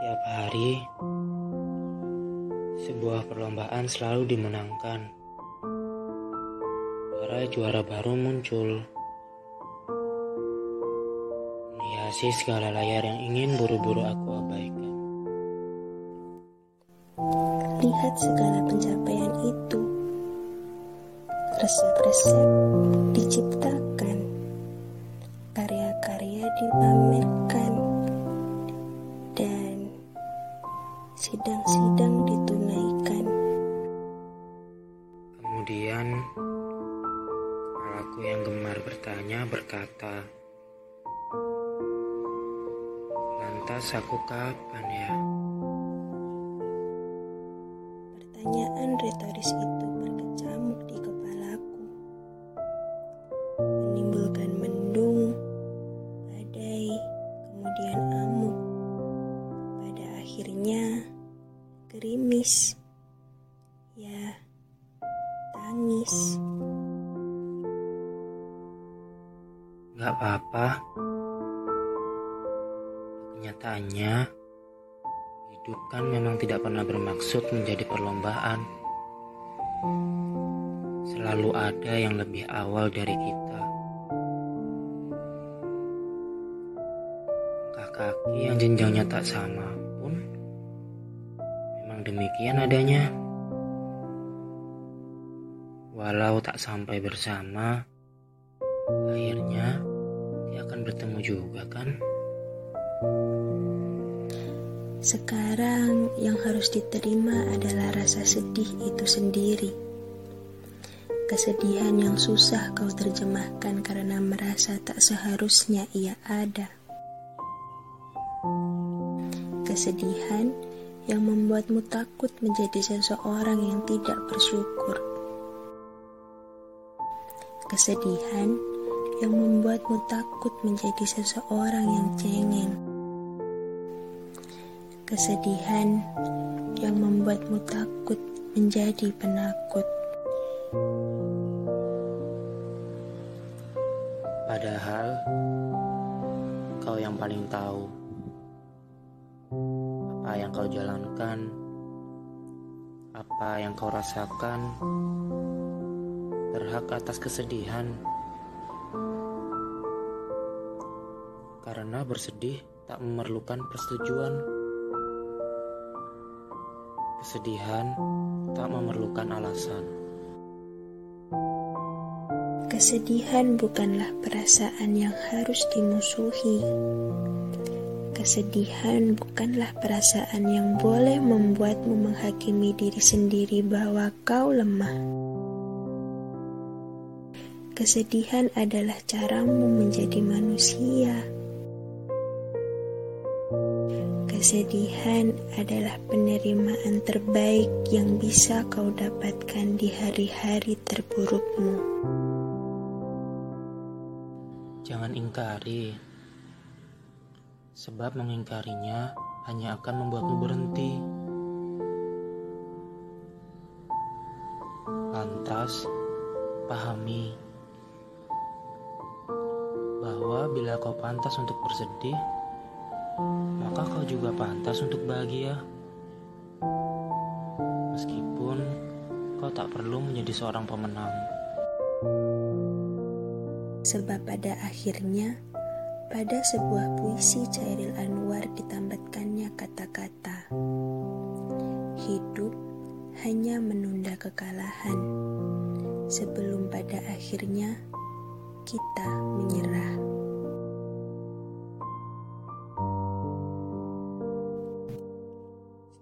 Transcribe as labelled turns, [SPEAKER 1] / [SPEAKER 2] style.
[SPEAKER 1] Tiap hari, sebuah perlombaan selalu dimenangkan. Para juara baru muncul, menghiasi segala layar yang ingin buru-buru aku abaikan.
[SPEAKER 2] Lihat segala pencapaian itu, resep-resep diciptakan, karya-karya dipamerkan, sidang-sidang ditunaikan.
[SPEAKER 1] Kemudian, kepalaku yang gemar bertanya berkata, Lantas aku kapan ya?
[SPEAKER 2] Pertanyaan retoris itu berkecamuk di kepalaku, gerimis, ya, tangis.
[SPEAKER 1] Gak apa-apa. Kenyataannya, hidup kan memang tidak pernah bermaksud menjadi perlombaan. Selalu ada yang lebih awal dari kita. Langkah kaki yang jenjangnya tak sama demikian adanya. Walau tak sampai bersama, akhirnya dia akan bertemu juga kan?
[SPEAKER 2] Sekarang yang harus diterima adalah rasa sedih itu sendiri. Kesedihan yang susah kau terjemahkan karena merasa tak seharusnya ia ada. Kesedihan yang membuatmu takut menjadi seseorang yang tidak bersyukur. Kesedihan yang membuatmu takut menjadi seseorang yang cengeng. Kesedihan yang membuatmu takut menjadi penakut.
[SPEAKER 1] Padahal kau yang paling tahu apa yang kau jalankan, apa yang kau rasakan, berhak atas kesedihan. Karena bersedih tak memerlukan persetujuan. Kesedihan tak memerlukan alasan.
[SPEAKER 2] Kesedihan bukanlah perasaan yang harus dimusuhi. Kesedihan bukanlah perasaan yang boleh membuatmu menghakimi diri sendiri bahwa kau lemah. Kesedihan adalah caramu menjadi manusia. Kesedihan adalah penerimaan terbaik yang bisa kau dapatkan di hari-hari terburukmu.
[SPEAKER 1] Jangan ingkari, sebab mengingkarinya hanya akan membuatmu berhenti. Lantas, pahami bahwa bila kau pantas untuk bersedih, maka kau juga pantas untuk bahagia. Meskipun kau tak perlu menjadi seorang pemenang.
[SPEAKER 2] Sebab pada akhirnya, pada sebuah puisi Cairil Anwar ditambatkannya kata-kata, Hidup hanya menunda kekalahan, sebelum pada akhirnya kita menyerah.